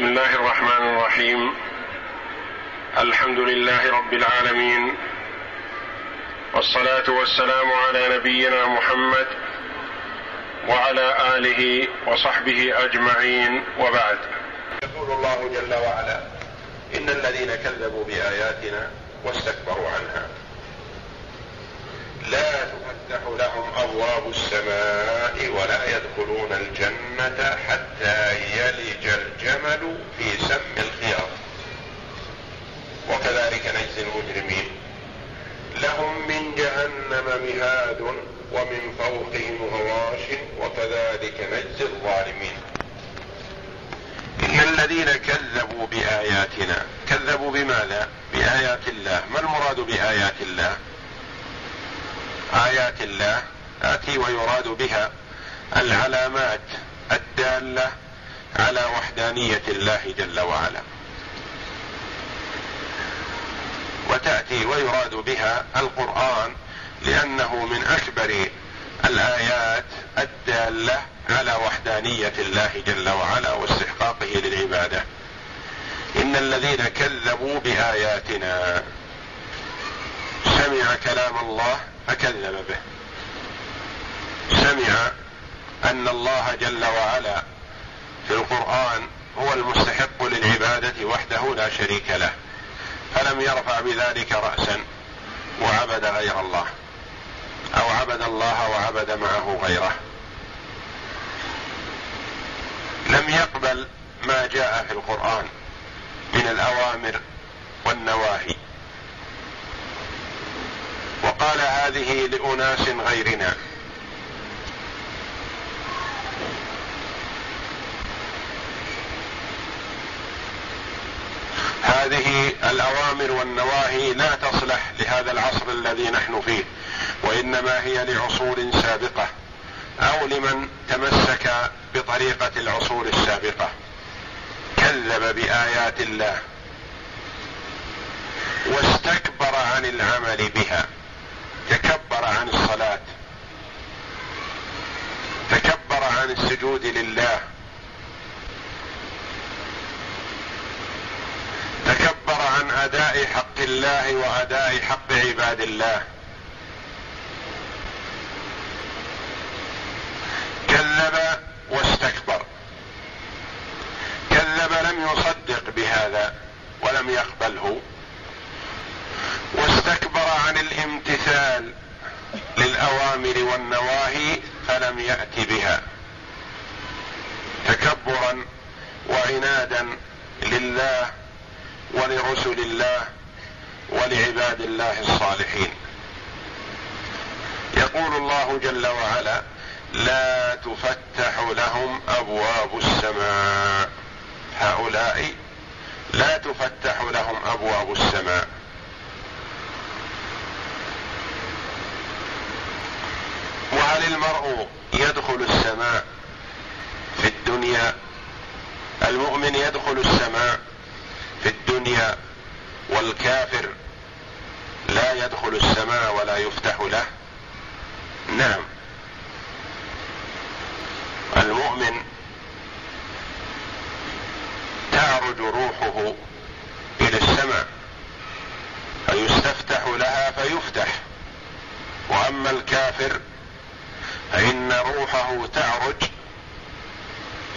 بسم الله الرحمن الرحيم. الحمد لله رب العالمين. والصلاة والسلام على نبينا محمد وعلى آله وصحبه أجمعين. وبعد. يقول الله جل وعلا إن الذين كذبوا بآياتنا واستكبروا عنها. لا تفتح لهم أبواب السماء ولا يدخلون الجنة حتى يلج الجمل في سم الخياط. وكذلك نجزي المجرمين. لهم من جهنم مهاد ومن فوقهم غواش وكذلك نجزي الظالمين. إن الذين كذبوا بآياتنا كذبوا بماذا؟ بآيات الله. ما المراد بآيات الله؟ آيات الله تاتي ويراد بها العلامات الدالة على وحدانية الله جل وعلا. وتأتي ويراد بها القرآن لأنه من أكبر الآيات الدالة على وحدانية الله جل وعلا واستحقاقه للعبادة. إن الذين كذبوا بآياتنا سمع كلام الله فكذب به. سمع أن الله جل وعلا في القرآن هو المستحق للعبادة وحده لا شريك له. فلم يرفع بذلك راسا وعبد غير الله أو عبد الله وعبد معه غيره. لم يقبل ما جاء في القرآن من الأوامر والنواهي. وقال هذه لأناس غيرنا. هذه الأوامر والنواهي لا تصلح لهذا العصر الذي نحن فيه وإنما هي لعصور سابقة أو لمن تمسك بطريقة العصور السابقة. كذب بآيات الله واستكبر عن العمل بها. تكبر عن الصلاة. تكبر عن السجود لله. تكبر عن أداء حق الله وأداء حق عباد الله. كذب واستكبر. كذب لم يصدق بهذا ولم يقبله. عن الامتثال للأوامر والنواهي فلم يأت بها. تكبرا وعنادا لله ولرسل الله ولعباد الله الصالحين. يقول الله جل وعلا لا تفتح لهم أبواب السماء. هؤلاء لا تفتح لهم أبواب السماء. وهل المرء يدخل السماء في الدنيا؟ المؤمن يدخل السماء في الدنيا والكافر لا يدخل السماء ولا يفتح له؟ نعم. المؤمن تعرج روحه إلى السماء فيستفتح لها فيفتح. وأما الكافر فإن روحه تعرج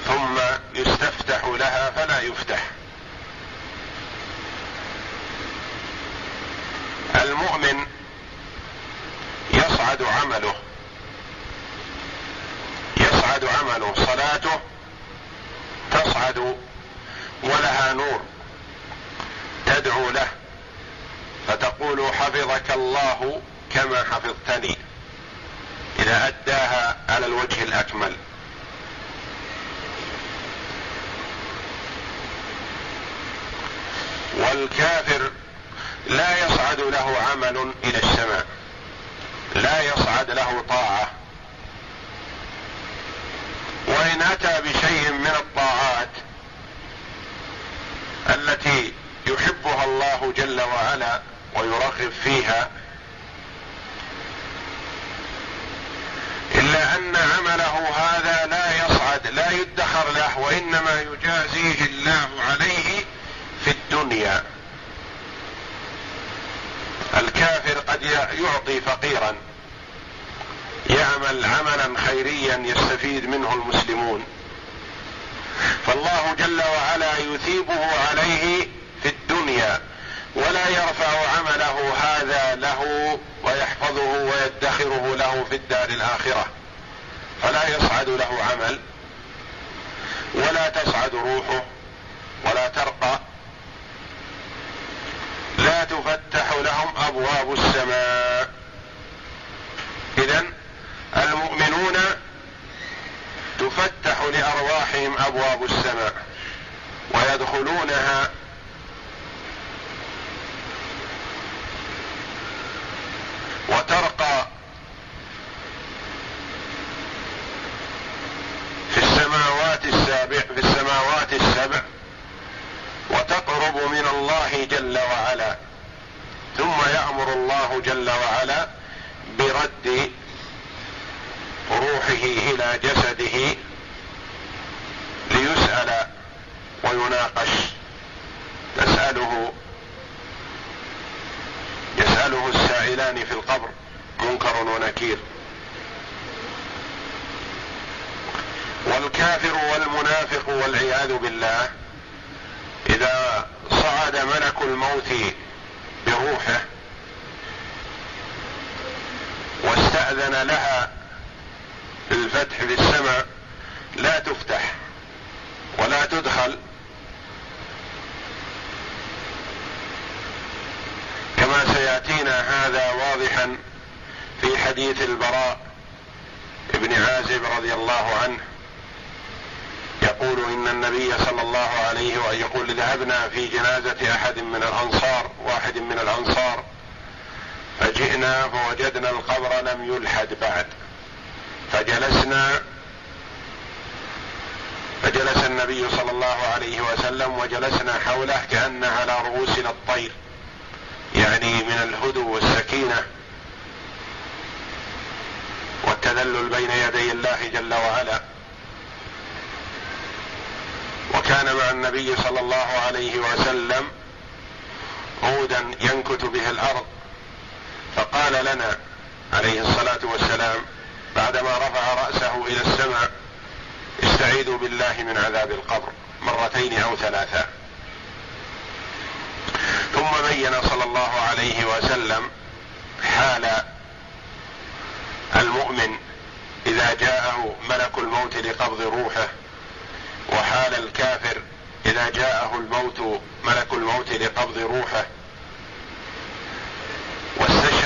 ثم يستفتح لها فلا يفتح. المؤمن يصعد عمله يصعد عمله صلاته تصعد ولها نور تدعو له فتقول حفظك الله كما حفظتني. إذا أداها على الوجه الأكمل. والكافر لا يصعد له عمل إلى السماء. لا يصعد له طاعة. وإن أتى بشيء من الطاعات التي يحبها الله جل وعلا ويرغب فيها إلا أن عمله هذا لا يصعد لا يدخر له وإنما يجازيه الله عليه في الدنيا. الكافر قد يعطي فقيرا يعمل عملا خيريا يستفيد منه المسلمون. فالله جل وعلا يثيبه عليه في الدنيا ولا يرفع عمله هذا له ويحفظه ويدخره له في الدار الآخرة. فلا يصعد له عمل ولا تصعد روحه ولا ترقى. لا تفتح لهم أبواب السماء. اذا المؤمنون تفتح لأرواحهم أبواب السماء ويدخلونها وترقى في السماوات السابع في السماوات السبع وتقرب من الله جل وعلا ثم يأمر جل وعلا برد روحه إلى جسده ليسأل ويناقش. تسأله يسأله السائلان في القبر منكر ونكير. والكافر والمنافق والعياذ بالله إذا صعد ملك الموت بروحه واستأذن لها بالفتح في السماء لا تفتح ولا تدخل. كما سيأتينا هذا واضحا في حديث البراء ابن عازب رضي الله عنه. يقول إن النبي صلى الله عليه وسلم يقول ذهبنا في جنازة أحد من الأنصار واحد من الأنصار فجئنا فوجدنا القبر لم يلحد بعد. فجلسنا فجلس النبي صلى الله عليه وسلم وجلسنا حوله كأن على رؤوسنا الطير يعني من الهدوء والسكينة والتذلل بين يدي الله جل وعلا. وكان مع النبي صلى الله عليه وسلم عودا ينكت به الأرض. فقال لنا عليه الصلاة والسلام بعدما رفع رأسه إلى السماء استعيذوا بالله من عذاب القبر مرتين أو ثلاثا ثم بين صلى الله عليه وسلم حال المؤمن إذا جاءه ملك الموت لقبض روحه وحال الكافر إذا جاءه الموت ملك الموت لقبض روحه.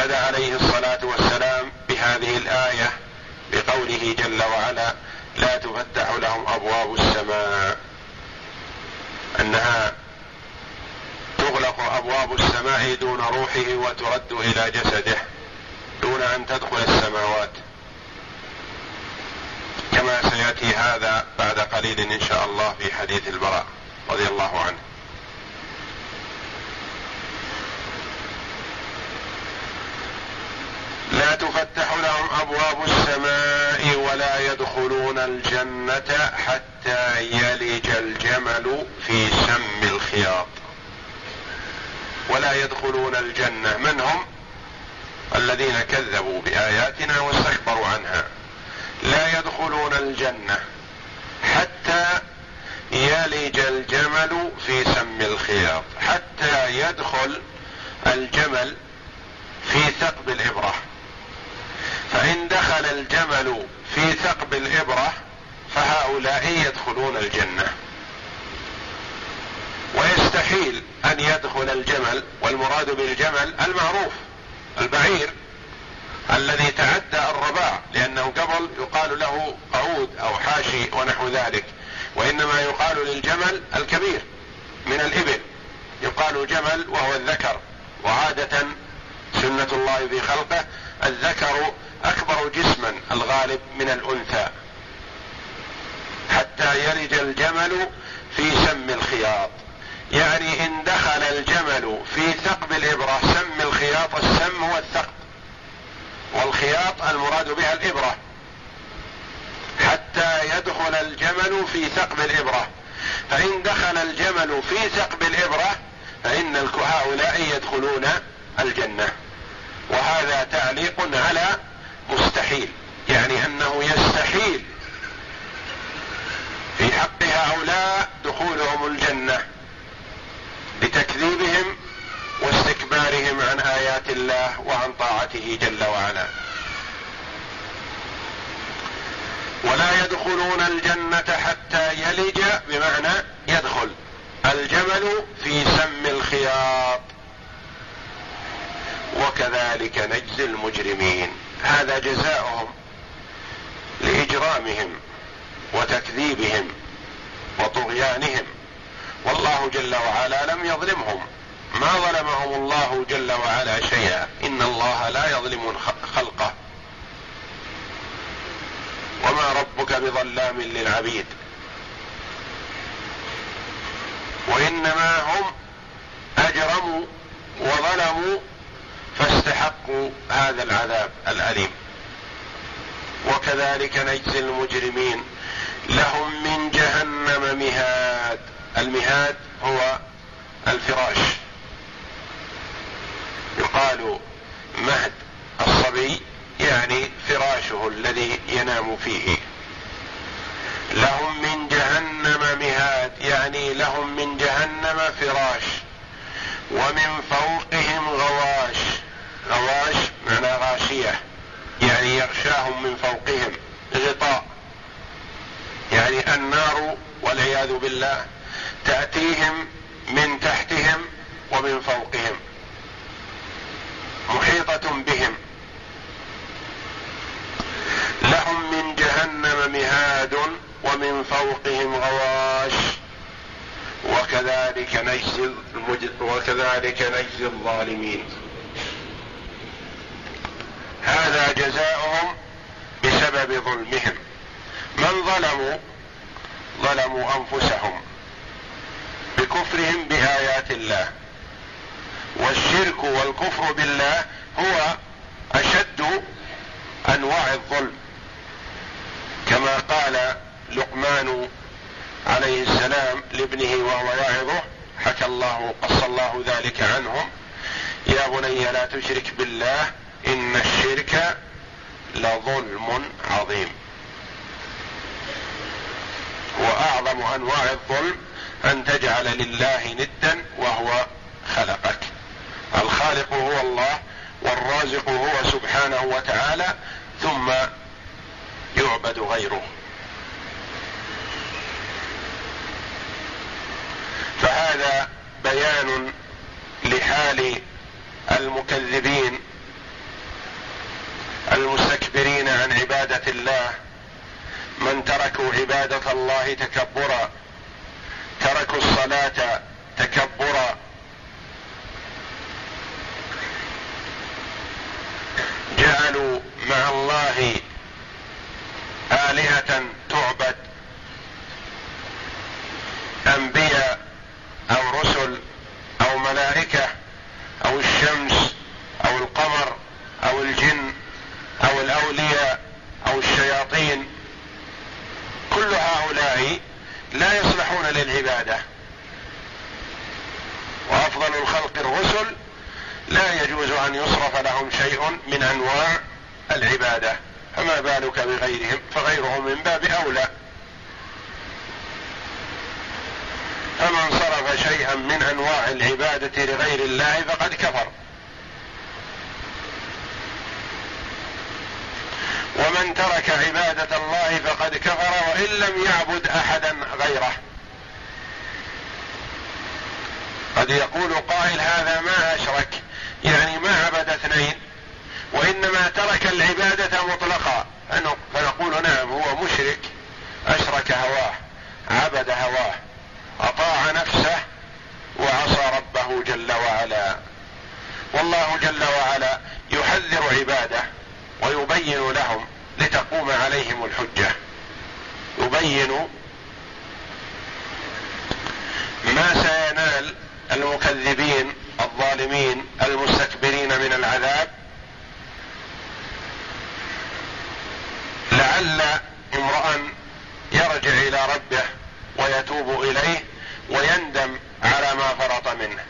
واستشهد عليه الصلاة والسلام بهذه الآية بقوله جل وعلا لا تفتح لهم أبواب السماء أنها تغلق أبواب السماء دون روحه وترد إلى جسده دون أن تدخل السماوات. كما سيأتي هذا بعد قليل إن شاء الله في حديث البراء رضي الله عنه. تفتح لهم أبواب السماء ولا يدخلون الجنة حتى يلج الجمل في سم الخياط. ولا يدخلون الجنة. من هم؟ الذين كذبوا بآياتنا واستكبروا عنها. لا يدخلون الجنة حتى يلج الجمل في سم الخياط. حتى يدخل الجمل في ثقب الإبرة. فإن دخل الجمل في ثقب الإبرة فهؤلاء يدخلون الجنة. ويستحيل أن يدخل الجمل والمراد بالجمل المعروف البعير الذي تعدى الرباع لأنه قبل يقال له قعود أو حاشي ونحو ذلك وإنما يقال للجمل الكبير من الإبل. يقال جمل وهو الذكر وعادة سنة الله في خلقه الذكر أكبر جسما الغالب من الأنثى حتى يلج الجمل في سم الخياط. يعني إن دخل الجمل في ثقب الإبرة سم الخياط السم هو الثقب. والخياط المراد بها الإبرة. حتى يدخل الجمل في ثقب الإبرة. فإن دخل الجمل في ثقب الإبرة فإن هؤلاء يدخلون الجنة. وهذا تعليق على مستحيل. يعني أنه يستحيل. في حق هؤلاء دخولهم الجنة لتكذيبهم واستكبارهم عن آيات الله وعن طاعته جل وعلا. ولا يدخلون الجنة حتى يلج بمعنى يدخل الجمل في سم الخياط. وكذلك نجزي المجرمين. هذا جزاؤهم لإجرامهم وتكذيبهم وطغيانهم. والله جل وعلا لم يظلمهم. ما ظلمهم الله جل وعلا شيئا. إن الله لا يظلم خلقه. وما ربك بظلام للعبيد. وإنما هم أجرموا وظلموا فاستحقوا هذا العذاب الأليم. وكذلك نجزي المجرمين. لهم من جهنم مهاد. المهاد هو الفراش. يقال مهد الصبي يعني فراشه الذي ينام فيه. لهم من جهنم مهاد يعني لهم من جهنم فراش. ومن فوقهم غواش غواش غاشيه يعني يغشاهم من فوقهم غطاء. يعني النار والعياذ بالله تأتيهم من تحتهم ومن فوقهم محيطة بهم. لهم من جهنم مهاد ومن فوقهم غواش. وكذلك نجزي وكذلك نجزي الظالمين. هذا جزاؤهم بسبب ظلمهم. من ظلموا ظلموا أنفسهم بكفرهم بآيات الله. والشرك والكفر بالله هو أشد أنواع الظلم. كما قال لقمان عليه السلام لابنه وهو يعظه حكى الله قص الله ذلك عنهم يا بني لا تشرك بالله إن الشرك لظلم عظيم. وأعظم أنواع الظلم أن تجعل لله ندا وهو خلقك. الخالق هو الله والرازق هو سبحانه وتعالى ثم يعبد غيره. فهذا بيان لحال المكذبين المستكبرين عن عباده الله من تركوا عبادة الله تكبرا تركوا الصلاة تكبرا. جعلوا مع الله الهه تعبد انبياء أو رسل أو ملائكه أو الشمس أو القمر أو الجن أو الاولياء أو الشياطين كل هؤلاء لا يصلحون للعباده وافضل الخلق الرسل لا يجوز ان يصرف من أنواع العبادة. فما بالك بغيرهم؟ فغيرهم من باب أولى. فمن صرف شيئا من أنواع العبادة لغير الله فقد كفر. ومن ترك عبادة الله فقد كفر وإن لم يعبد احدا غيره. قد يقول قائل هذا ما أشرك. يعني ما عبد اثنين. وإنما ترك العبادة مطلقا. فنقول نعم هو مشرك أشرك هواه عبد هواه أطاع نفسه وعصى ربه جل وعلا. والله جل وعلا يحذر عباده ويبين لهم لتقوم عليهم الحجة. يبين ما سينال المكذبين الظالمين المستكبرين من العذاب لعل امرأ يرجع إلى ربه ويتوب إليه ويندم على ما فرط منه.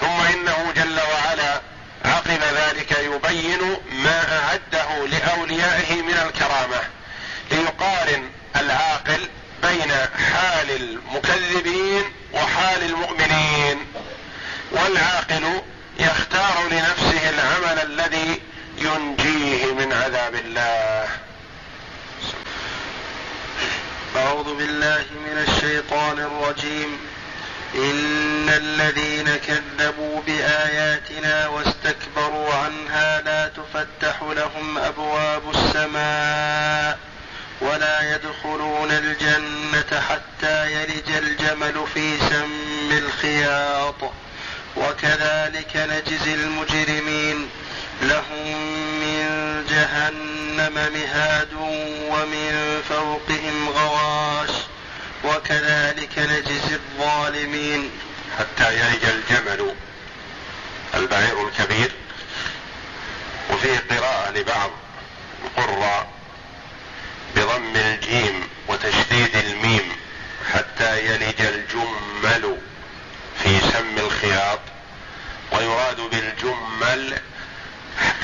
ثم إنه جل وعلا عقب ذلك يبين ما أعده لأوليائه من الكرامة ليقارن العاقل بين حال المكذبين وحال المؤمنين. والعاقل يختار لنفسه العمل الذي ينجيه من عذاب الله. أعوذ بالله من الشيطان الرجيم. إن الذين كذبوا بآياتنا واستكبروا عنها لا تفتح لهم أبواب السماء ولا يدخلون الجنة حتى يلج الجمل في سم الخياط. وكذلك نجزي المجرمين. لهم من جهنم مهاد ومن فوقهم غواش وكذلك نجزي الظالمين. حتى يلج الجمل البعير الكبير وفيه قراءة لبعض القراء بضم الجيم وتشديد الميم حتى يلج الجمل في سم الخياط ويراد بالجمل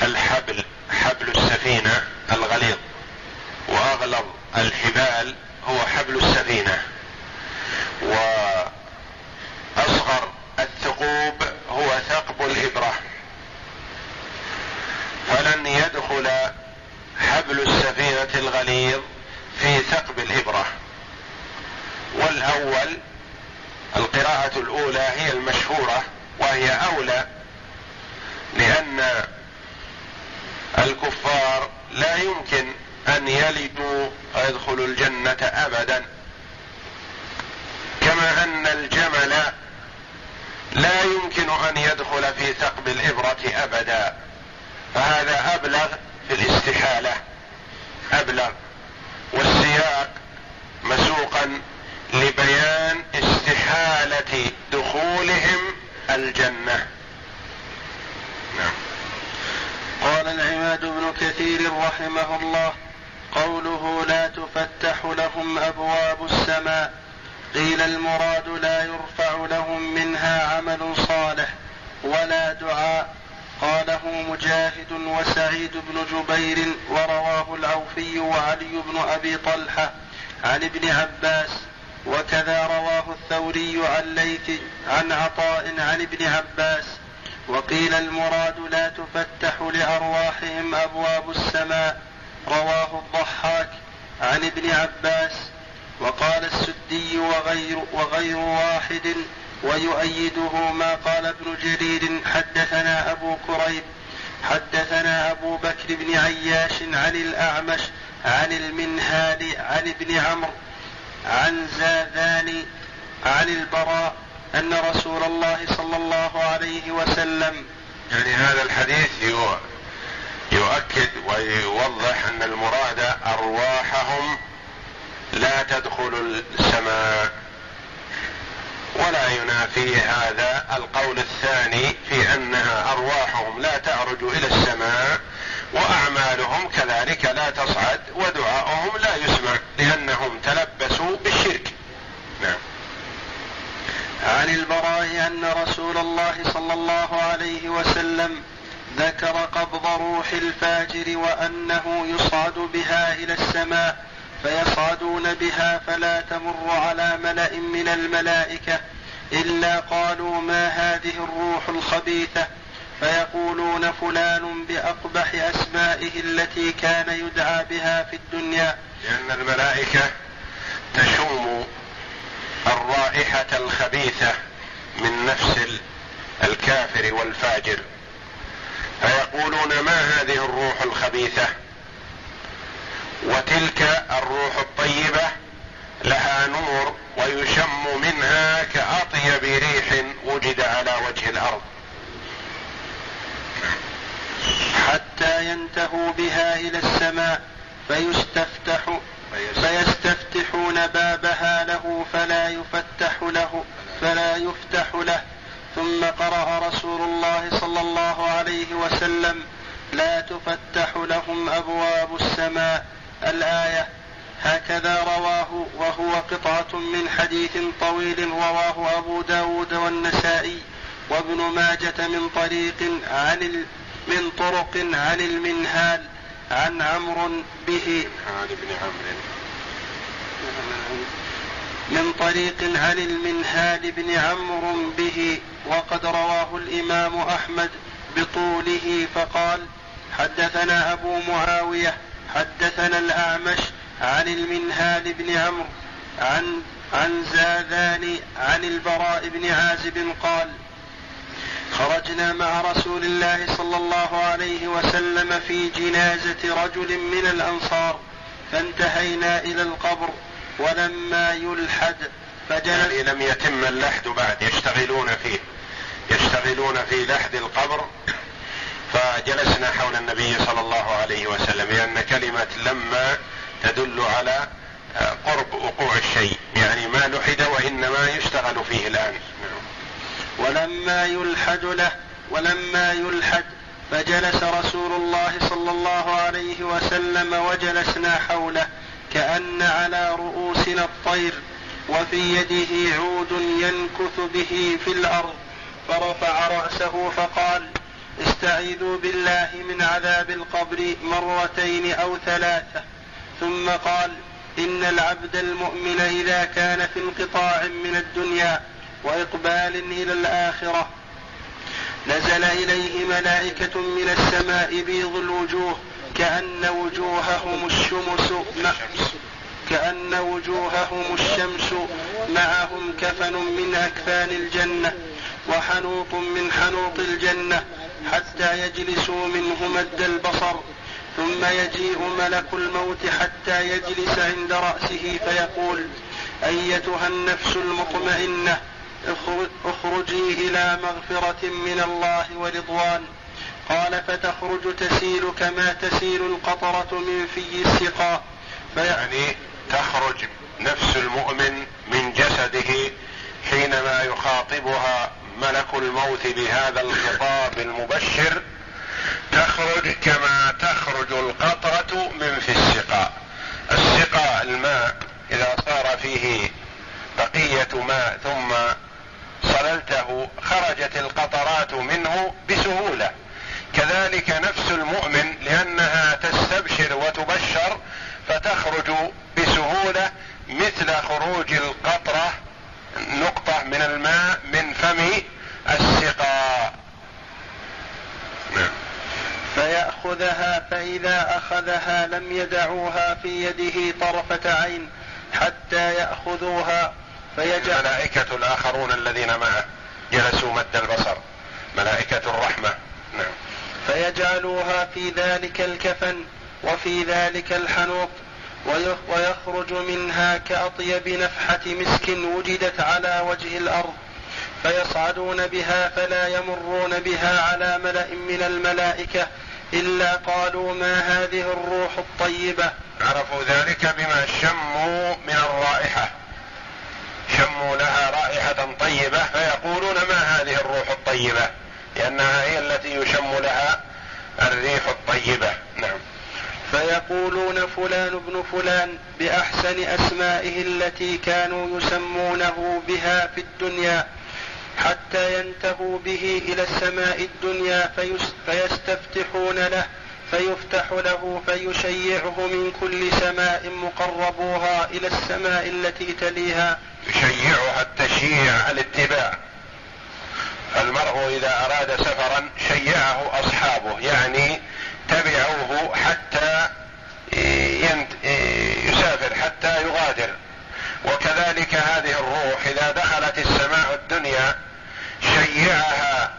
الحبل حبل السفينة الغليظ. وأغلظ الحبال هو حبل السفينة. وأصغر الثقوب هو ثقب الإبرة. فلن يدخل حبل السفينة الغليظ في ثقب الإبرة. والأول القراءة الأولى هي المشهورة وهي أولى لأن الكفار لا يمكن أن يلدوا ويدخلوا الجنة أبدا. كما أن الجمل لا يمكن أن يدخل في ثقب الإبرة أبدا. فهذا أبلغ في الاستحالة. أبلغ. والسياق مسوقا لبيان استحالة دخولهم الجنة نعم قال كثير رحمه الله. قوله لا تفتح لهم أبواب السماء. قيل المراد لا يرفع لهم منها عمل صالح ولا دعاء. قاله مجاهد وسعيد بن جبير ورواه العوفي وعلي بن أبي طلحة عن ابن عباس. وكذا رواه الثوري عن ليث عن عطاء عن ابن عباس. وقيل المراد لا تفتح لأرواحهم أبواب السماء رواه الضحاك عن ابن عباس وقال السدي وغير وغير واحد ويؤيده ما قال ابن جرير حدثنا أبو كريب حدثنا أبو بكر بن عياش عن الأعمش عن المنهال عن ابن عمرو عن زاذان عن البراء أن رسول الله صلى الله عليه وسلم يعني هذا الحديث يؤكد ويوضح أن المراد أرواحهم لا تدخل السماء ولا ينافي هذا القول الثاني في أنها أرواحهم لا تعرج إلى السماء وأعمالهم كذلك لا تصعد ودعاؤهم لا يسمع لأنهم تلبسوا بالشرك نعم عن البراء أن رسول الله صلى الله عليه وسلم ذكر قبض روح الفاجر وأنه يصعد بها إلى السماء فيصعدون بها فلا تمر على ملأ من الملائكة إلا قالوا ما هذه الروح الخبيثة فيقولون فلان بأقبح أسمائه التي كان يدعى بها في الدنيا لأن الملائكة تشم الرائحة الخبيثة من نفس الكافر والفاجر. فيقولون ما هذه الروح الخبيثة؟ وتلك الروح الطيبة لها نور ويشم منها كأطيب ريح وجد على وجه الأرض. حتى ينتهوا بها إلى السماء فيستفتح فيستفتحون بابها له فلا يفتح له فلا يفتح له. ثم قرأ رسول الله صلى الله عليه وسلم لا تفتح لهم أبواب السماء. الآية هكذا رواه وهو قطعة من حديث طويل رواه أبو داود والنسائي. وابن ماجة من طريق عن من طرق عن المنهال. عن عمرو به. عن ابن عمرو. من طريق عن المنهال بن عمرو به وقد رواه الإمام أحمد بطوله فقال حدثنا أبو معاوية حدثنا الأعمش عن المنهال بن عمرو عن عن زاذان عن البراء بن عازب قال خرجنا مع رسول الله صلى الله عليه وسلم في جنازة رجل من الأنصار فانتهينا إلى القبر ولما يلحد فجلس يعني لم يتم اللحد بعد يشتغلون فيه يشتغلون في لحد القبر فجلسنا حول النبي صلى الله عليه وسلم لأن كلمة لما تدل على قرب وقوع الشيء يعني ما لحد وإنما يشتغل فيه الآن. ولما يلحد له ولما يلحد فجلس رسول الله صلى الله عليه وسلم وجلسنا حوله كأن على رؤوسنا الطير وفي يده عود ينكث به في الأرض فرفع رأسه فقال استعيذوا بالله من عذاب القبر مرتين أو ثلاثة. ثم قال إن العبد المؤمن إذا كان في انقطاع من الدنيا وإقبال إلى الآخرة. نزل إليه ملائكة من السماء بيض الوجوه كأن وجوههم الشمس كأن وجوههم الشمس معهم كفن من أكفان الجنة وحنوط من حنوط الجنة حتى يجلسوا منه مد البصر. ثم يجيء ملك الموت حتى يجلس عند رأسه فيقول أيتها النفس المطمئنة. اخرجي إلى مغفرة من الله ورضوان. قال فتخرج تسيل كما تسيل القطرة من في السقاء. يعني تخرج نفس المؤمن من جسده حينما يخاطبها ملك الموت بهذا الخطاب المبشر. تخرج كما تخرج القطرة من في السقاء. السقاء الماء إذا صار فيه بقية ماء ثم صللته خرجت القطرات منه بسهولة. كذلك نفس المؤمن لأنها تستبشر وتبشر فتخرج بسهولة مثل خروج القطرة نقطة من الماء من فم السقاء. نعم. فيأخذها فإذا أخذها لم يدعوها في يده طرفة عين حتى يأخذوها. فيجعل الملائكة الآخرون الذين معه جلسوا مد البصر. ملائكة الرحمة. نعم. فيجعلوها في ذلك الكفن وفي ذلك الحنوط ويخرج منها كأطيب نفحة مسك وجدت على وجه الأرض. فيصعدون بها فلا يمرون بها على ملأ من الملائكة إلا قالوا ما هذه الروح الطيبة. عرفوا ذلك بما شموا من الرائحة. شموا لها رائحة طيبة فيقولون ما هذه الروح الطيبة؟ لأنها هي التي يشم لها الريح الطيبة. نعم. فيقولون فلان ابن فلان بأحسن أسمائه التي كانوا يسمونه بها في الدنيا حتى ينتهوا به إلى السماء الدنيا فيستفتحون له فيفتح له فيشيعه من كل سماء مقربوها إلى السماء التي تليها. يشيعها التشييع الاتباع. المرء إذا أراد سفرا شيعه أصحابه يعني تبعوه حتى يسافر حتى يغادر. وكذلك هذه الروح إذا دخلت السماء الدنيا شيعها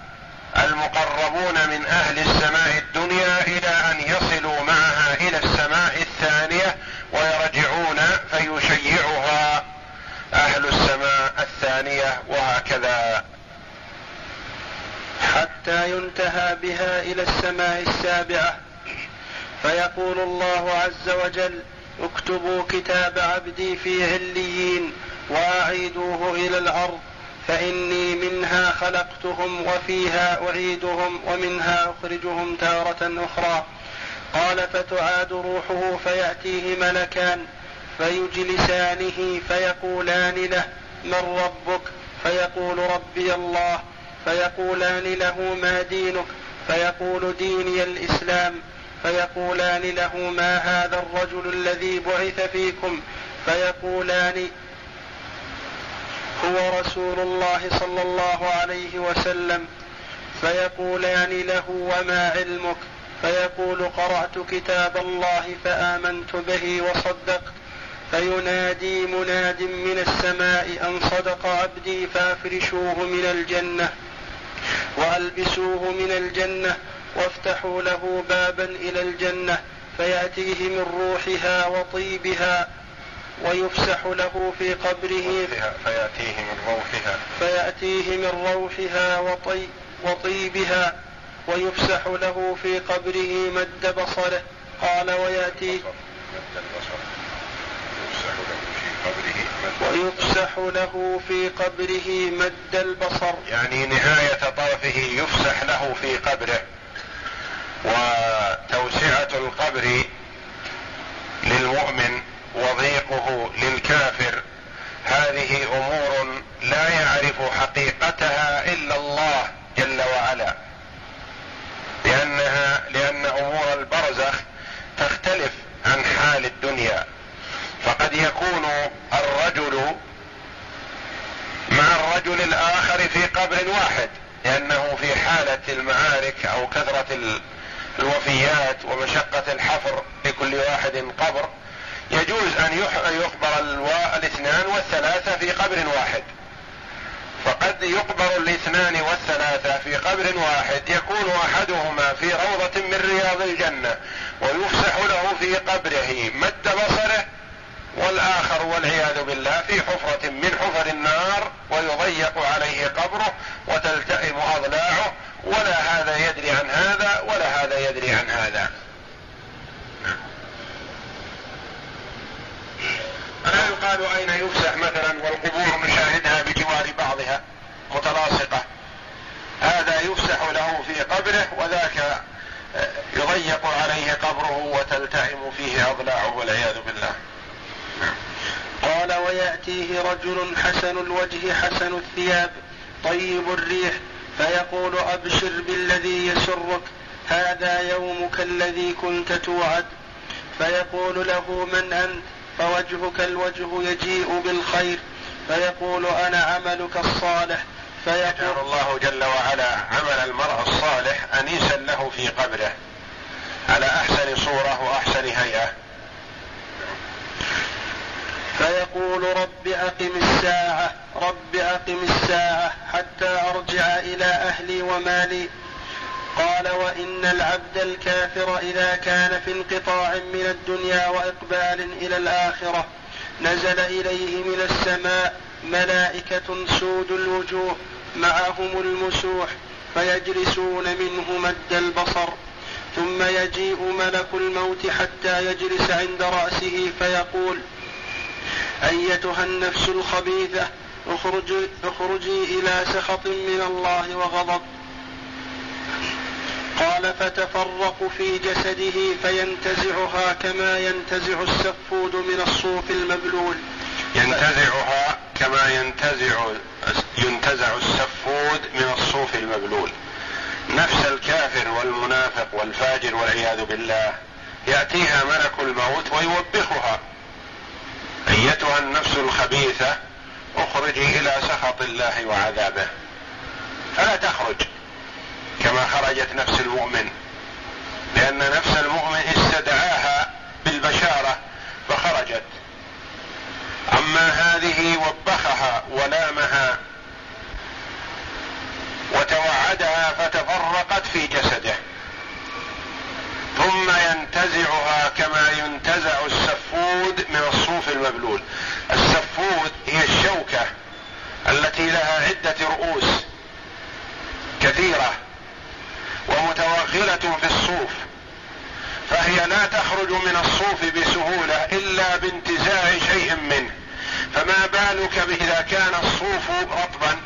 المقربون من أهل السماء الدنيا إلى ان يصلوا معها إلى السماء الثانية ويرجعون فيشيعها أهل السماء الثانية وهكذا ينتهى بها إلى السماء السابعة. فيقول الله عز وجل اكتبوا كتاب عبدي في عليين وأعيدوه إلى الأرض فإني منها خلقتهم وفيها أعيدهم ومنها أخرجهم تارة أخرى. قال فتعاد روحه فيأتيه ملكان فيجلسانه فيقولان له من ربك؟ فيقول ربي الله. فيقولان له ما دينك فيقول ديني الإسلام فيقولان له ما هذا الرجل الذي بعث فيكم فيقولان هو رسول الله صلى الله عليه وسلم فيقولان له وما علمك فيقول قرأت كتاب الله فآمنت به وصدقت فينادي مناد من السماء أن صدق عبدي فأفرشوه من الجنة. وألبسوه من الجنة وافتحوا له بابا إلى الجنة فيأتيه من روحها وطيبها ويفسح له في قبره فيأتيه من روحها. فيأتيه من روحها وطي وطيبها ويفسح له في قبره مد بصره قال ويأتيه مد البصر ويفسح له في قبره مد البصر. يعني نهاية طرفه يفسح له في قبره. وتوسعة القبر للمؤمن وضيقه للكافر. هذه أمور لا يعرف حقيقتها إلا الله جل وعلا. لانها لأن أمور البرزخ تختلف عن حال الدنيا. فقد يكون الرجل الآخر في قبر واحد لأنه في حالة المعارك أو كثرة الوفيات ومشقة الحفر لكل واحد قبر يجوز أن يقبر الاثنان والثلاثة في قبر واحد. فقد يقبر الاثنان والثلاثة في قبر واحد يكون أحدهما في روضة من رياض الجنة ويفسح له في قبره. مد بصره والآخر والعياذ بالله في حفرة من حفر النار ويضيق عليه قبره وتلتئم أضلاعه ولا هذا يدري عن هذا ولا هذا يدري عن هذا. فلا يقال أين يفسح مثلا والقبور نشاهدها بجوار بعضها متلاصقة. هذا يفسح له في قبره وذاك يضيق عليه قبره وتلتئم فيه أضلاعه والعياذ ويأتيه رجل حسن الوجه حسن الثياب طيب الريح فيقول أبشر بالذي يسرك هذا يومك الذي كنت توعد. فيقول له من أنت؟ فوجهك الوجه يجيء بالخير. فيقول أنا عملك الصالح. فيقول الله جل وعلا عمل المرء الصالح أنيسا له في قبره. على أحسن صورة وأحسن هيئة. فيقول رب أقم الساعة رب أقم الساعة حتى أرجع إلى أهلي ومالي. قال وإن العبد الكافر إذا كان في انقطاع من الدنيا وإقبال إلى الآخرة نزل إليه من السماء ملائكة سود الوجوه معهم المسوح فيجلسون منه مد البصر. ثم يجيء ملك الموت حتى يجلس عند رأسه فيقول أيتها النفس الخبيثة اخرجي, اخرجي إلى سخط من الله وغضب. قال فتفرق في جسده فينتزعها كما ينتزع السفود من الصوف المبلول. ينتزعها كما ينتزع ينتزع السفود من الصوف المبلول. نفس الكافر والمنافق والفاجر والعياذ بالله يأتيها ملك الموت ويوبخها. أيتها النفس الخبيثة اخرجي إلى سخط الله وعذابه. فلا تخرج كما خرجت نفس المؤمن لأن نفس المؤمن استدعاها بالبشارة فخرجت. أما هذه وبخها ولامها وتوعدها فتفرقت في جسده ثم ينتزعها كما ينتزع السفود من الصوف المبلول السفود هي الشوكه التي لها عدة رؤوس كثيرة ومتوغله في الصوف فهي لا تخرج من الصوف بسهولة إلا بانتزاع شيء منه. فما بالك اذا كان الصوف رطبا؟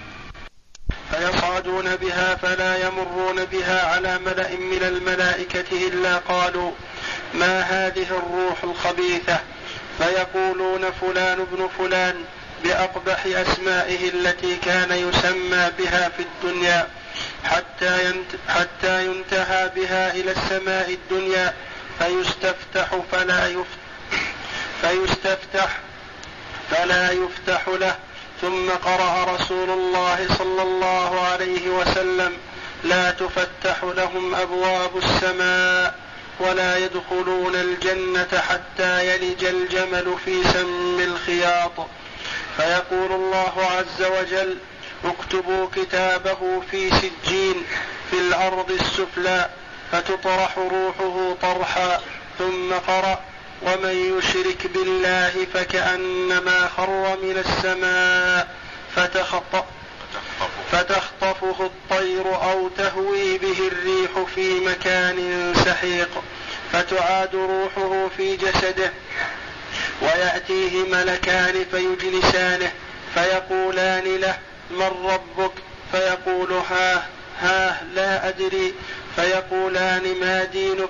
فيصعدون بها فلا يمرون بها على ملأ من الملائكة إلا قالوا ما هذه الروح الخبيثة؟ فيقولون فلان ابن فلان بأقبح أسمائه التي كان يسمى بها في الدنيا حتى حتى ينتهى بها إلى السماء الدنيا فيستفتح فلا يفتح فيستفتح فلا يفتح له. ثم قرأ رسول الله صلى الله عليه وسلم لا تفتح لهم أبواب السماء ولا يدخلون الجنة حتى يلج الجمل في سم الخياط. فيقول الله عز وجل اكتبوا كتابه في سجين في الأرض السفلى فتطرح روحه طرحا ثم قرأ ومن يشرك بالله فكأنما خر من السماء فتخطأ فتخطفه الطير أو تهوي به الريح في مكان سحيق فتعاد روحه في جسده. ويأتيه ملكان فيجلسانه فيقولان له من ربك؟ فيقول ها ها لا أدري. فيقولان ما دينك؟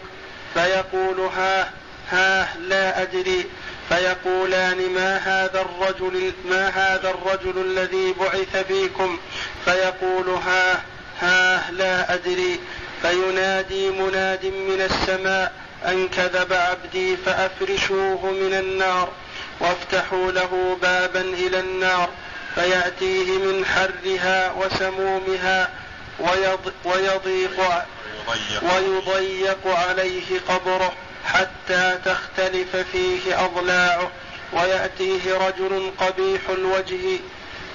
فيقول ها ها لا أدري. فيقولان ما هذا الرجل ما هذا الرجل الذي بعث فيكم؟ فيقول ها ها لا أدري. فينادي مناد من السماء أن كذب عبدي فأفرشوه من النار وافتحوا له بابا إلى النار فيأتيه من حرها وسمومها ويضيق ويضيق. عليه قبره حتى تختلف فيه أضلاعه. ويأتيه رجل قبيح الوجه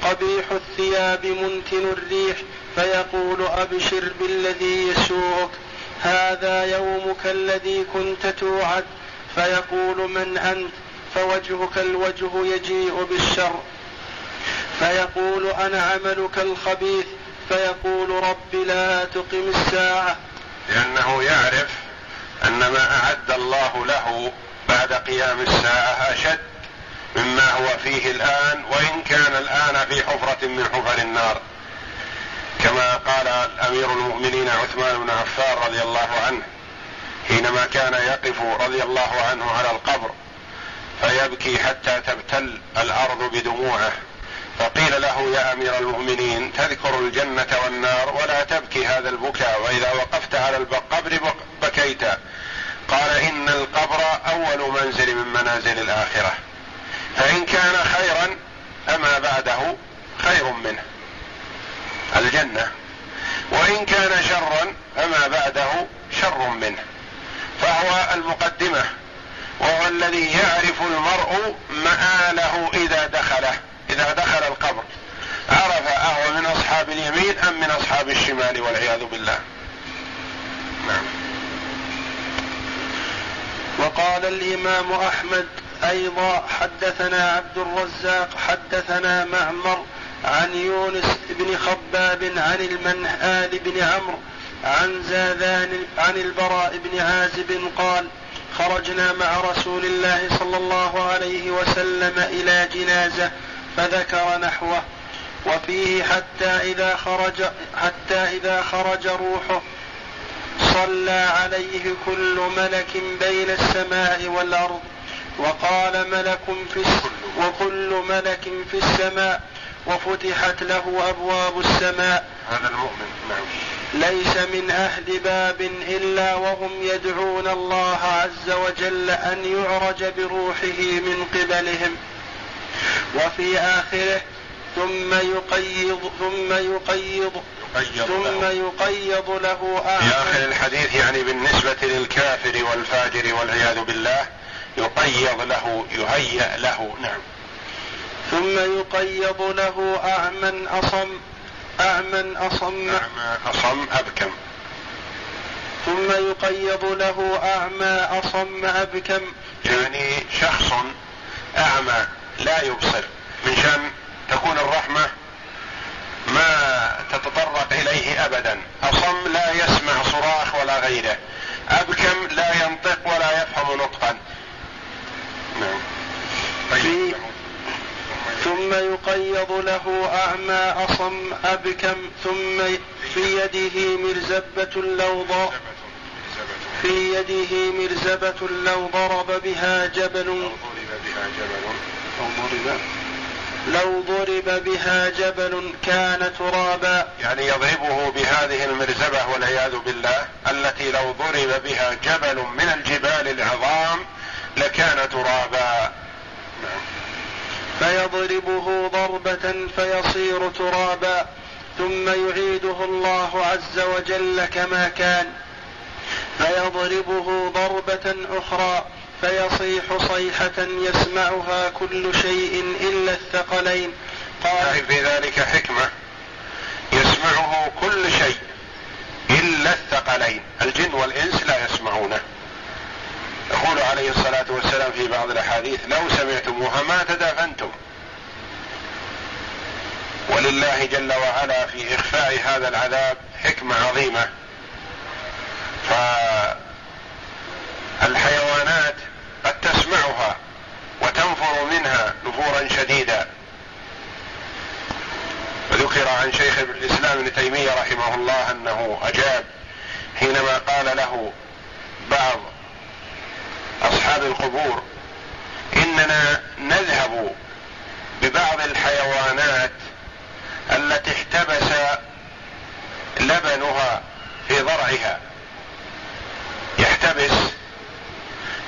قبيح الثياب منتن الريح فيقول أبشر بالذي يسوءك. هذا يومك الذي كنت توعد. فيقول من أنت؟ فوجهك الوجه يجيء بالشر. فيقول أنا عملك الخبيث. فيقول رب لا تقم الساعة. لأنه يعرف أن ما أعد الله له بعد قيام الساعة أشد مما هو فيه الآن وإن كان الآن في حفرة من حفر النار. كما قال أمير المؤمنين عثمان بن عفان رضي الله عنه حينما كان يقف رضي الله عنه على القبر فيبكي حتى تبتل الأرض بدموعه. فقيل له يا أمير المؤمنين تذكر الجنة والنار ولا تبكي هذا البكاء وإذا وقفت على القبر بكيت. قال إن القبر أول منزل من منازل الآخرة. فإن كان خيرا فما بعده خير منه. الجنة. وإن كان شرا فما بعده شر منه. فهو المقدمة. وهو الذي يعرف المرء مآله إذا دخله. إذا دخل القبر. عرف أهو من أصحاب اليمين أم من أصحاب الشمال والعياذ بالله. نعم. وقال الإمام أحمد أيضا حدثنا عبد الرزاق حدثنا معمر عن يونس بن خباب عن المنهال بن عمرو عن زاذان عن البراء بن عازب قال خرجنا مع رسول الله صلى الله عليه وسلم إلى جنازة فذكر نحوه وفيه حتى إذا خرج حتى إذا خرج روحه صلى عليه كل ملك بين السماء والأرض وقال ملك في وكل ملك في السماء. وفتحت له أبواب السماء. هذا المؤمن نعم. ليس من أهل باب إلا وهم يدعون الله عز وجل أن يعرج بروحه من قبلهم. وفي آخره ثم يقيض ثم يقيض ثم يقيض له في آخر الحديث يعني بالنسبة للكافر والفاجر والعياذ بالله يقيض له يهيأ له نعم. ثم يقيض له أعمى أصم أعمى أصم. أعمى أصم أبكم. ثم يقيض له أعمى أصم أبكم. يعني شخص أعمى لا يبصر. من شأن تكون الرحمة ما تتطرق إليه أبدا. أصم لا يسمع صراخ ولا غيره. أبكم لا ينطق ولا يفهم نطقا. نعم. طيب. ثم يقيض له أعمى أصم أبكم ثم في يده مرزبة لو في يده مرزبة لو ضرب بها جبل لو ضرب بها جبل كان ترابا يعني يضربه بهذه المرزبة والعياذ بالله التي لو ضرب بها جبل من الجبال العظام لكان ترابا. فيضربه ضربة فيصير ترابا ثم يعيده الله عز وجل كما كان. فيضربه ضربة أخرى فيصيح صيحة يسمعها كل شيء إلا الثقلين. قال في ذلك حكمة. يسمعه كل شيء إلا الثقلين. الجن والإنس لا يسمعونه. يقول عليه الصلاة والسلام في بعض الأحاديث لو سمعتموها ما تدافنتم. ولله جل وعلا في إخفاء هذا العذاب حكمة عظيمة. فالحيوانات قد تسمعها وتنفر منها نفورا شديدا. وذكر عن شيخ الإسلام ابن تيمية رحمه الله أنه أجاب حينما قال له بعض أصحاب القبور إننا نذهب ببعض الحيوانات التي احتبس لبنها في ضرعها. يحتبس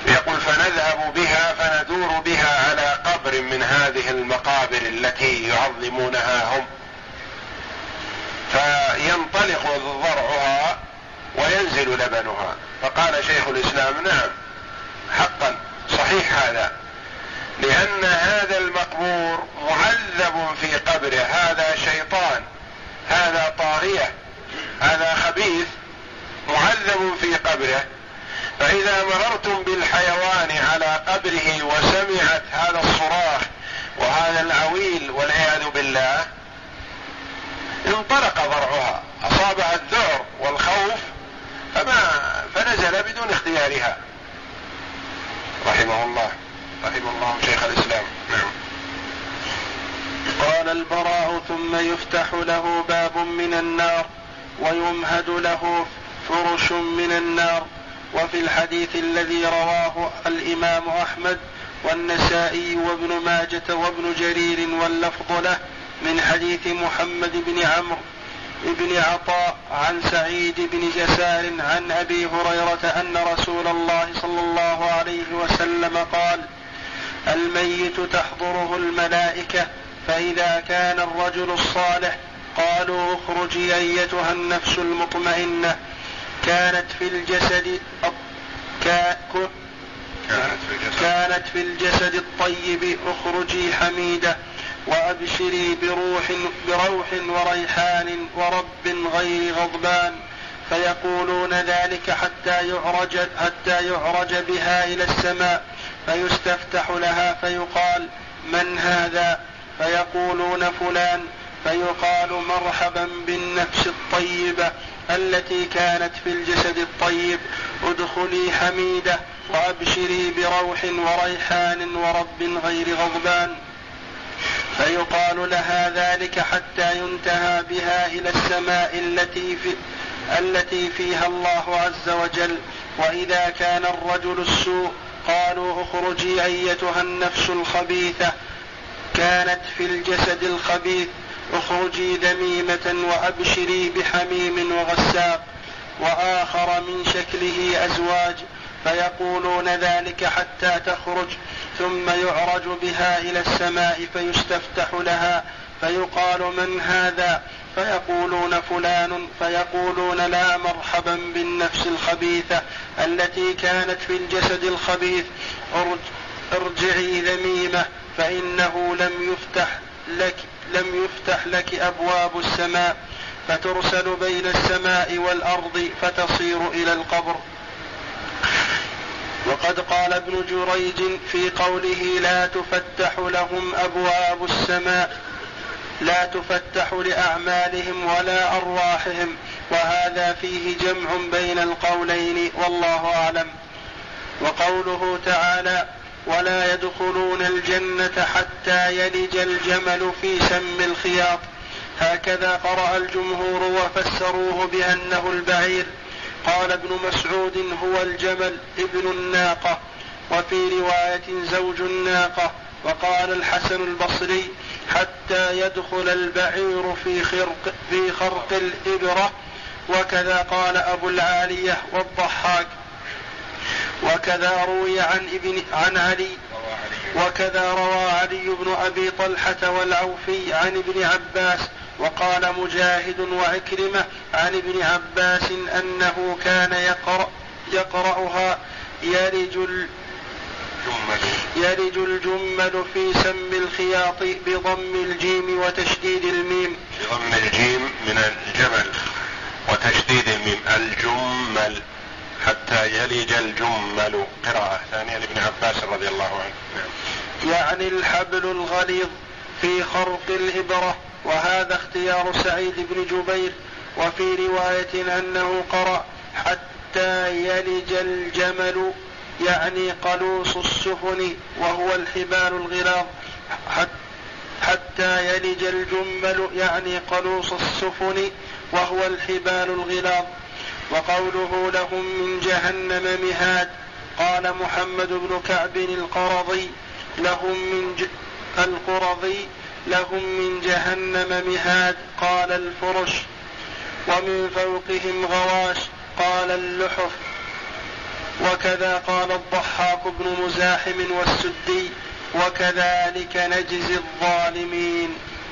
يقول فنذهب بها فندور بها على قبر من هذه المقابر التي يعظمونها هم. فينطلق ضرعها وينزل لبنها. فقال شيخ الإسلام نعم حقا صحيح هذا. لأن هذا المقبور معذب في قبره. هذا شيطان. هذا طاغية. هذا خبيث معذب في قبره. فإذا مررتم بالحيوان على قبره وسمعت هذا الصراخ وهذا العويل والعياذ بالله انطلق ضرعها. أصابها الذعر والخوف فما فنزل بدون اختيارها. رحمه الله. رحم الله شيخ الإسلام. نعم. قال البراء ثم يفتح له باب من النار ويمهد له فرش من النار. وفي الحديث الذي رواه الإمام أحمد والنسائي وابن ماجة وابن جرير واللفظ له من حديث محمد بن عمرو بن عطاء عن سعيد بن جسار عن أبي هريرة أن رسول الله صلى الله عليه وسلم قال الميت تحضره الملائكة فإذا كان الرجل الصالح قالوا اخرجي أيتها النفس المطمئنة. كانت في الجسد. كانت في الجسد الطيب اخرجي حميدة وأبشري بروح بروح وريحان ورب غير غضبان. فيقولون ذلك حتى يعرج حتى يعرج بها إلى السماء. فيستفتح لها فيقال من هذا؟ فيقولون فلان. فيقال مرحبا بالنفس الطيبة التي كانت في الجسد الطيب. ادخلي حميدة وأبشري بروح وريحان ورب غير غضبان. فيقال لها ذلك حتى ينتهى بها إلى السماء التي في التي فيها الله عز وجل. وإذا كان الرجل السوء قالوا اخرجي أيتها النفس الخبيثة كانت في الجسد الخبيث اخرجي ذميمة وأبشري بحميم وغساق وآخر من شكله أزواج فيقولون ذلك حتى تخرج ثم يعرج بها إلى السماء فيستفتح لها فيقال من هذا؟ فيقولون فلان فيقولون لا مرحبا بالنفس الخبيثة التي كانت في الجسد الخبيث. ارجعي ذميمة فإنه لم يفتح لك لم يفتح لك أبواب السماء فترسل بين السماء والأرض فتصير إلى القبر. وقد قال ابن جريج في قوله لا تفتح لهم أبواب السماء. لا تفتح لأعمالهم ولا أرواحهم وهذا فيه جمع بين القولين والله أعلم. وقوله تعالى ولا يدخلون الجنة حتى يلج الجمل في سم الخياط هكذا قرأ الجمهور وفسروه بأنه البعير. قال ابن مسعود هو الجمل ابن الناقة وفي رواية زوج الناقة وقال الحسن البصري حتى يدخل البعير في خرق في خرق الإبرة. وكذا قال أبو العالية والضحاك. وكذا روي عن ابن عن علي. وكذا روى علي بن أبي طلحة والعوفي عن ابن عباس. وقال مجاهد وعكرمة عن ابن عباس إنه كان يقرأ يقرأها يلج يلج الجمل في سم الخياط بضم الجيم وتشديد الميم. بضم الجيم من الجمل وتشديد الميم. الجمل حتى يلج الجمل. قراءة ثانية لابن عباس رضي الله عنه. نعم. يعني الحبل الغليظ في خرق الإبرة وهذا اختيار سعيد بن جبير. وفي رواية أنه قرأ حتى يلج الجمل يعني قلوص السفن وهو الحبال الغلاظ. حتى يلج الجمل يعني قلوص السفن وهو الحبال الغلاظ. وقوله لهم من جهنم مهاد. قال محمد بن كعب القرضي لهم من ج... القرضي لهم من جهنم مهاد. قال الفرش. ومن فوقهم غواش. قال اللحف. وكذا قال الضحاك بن مزاحم والسدي وكذلك نجزي الظالمين.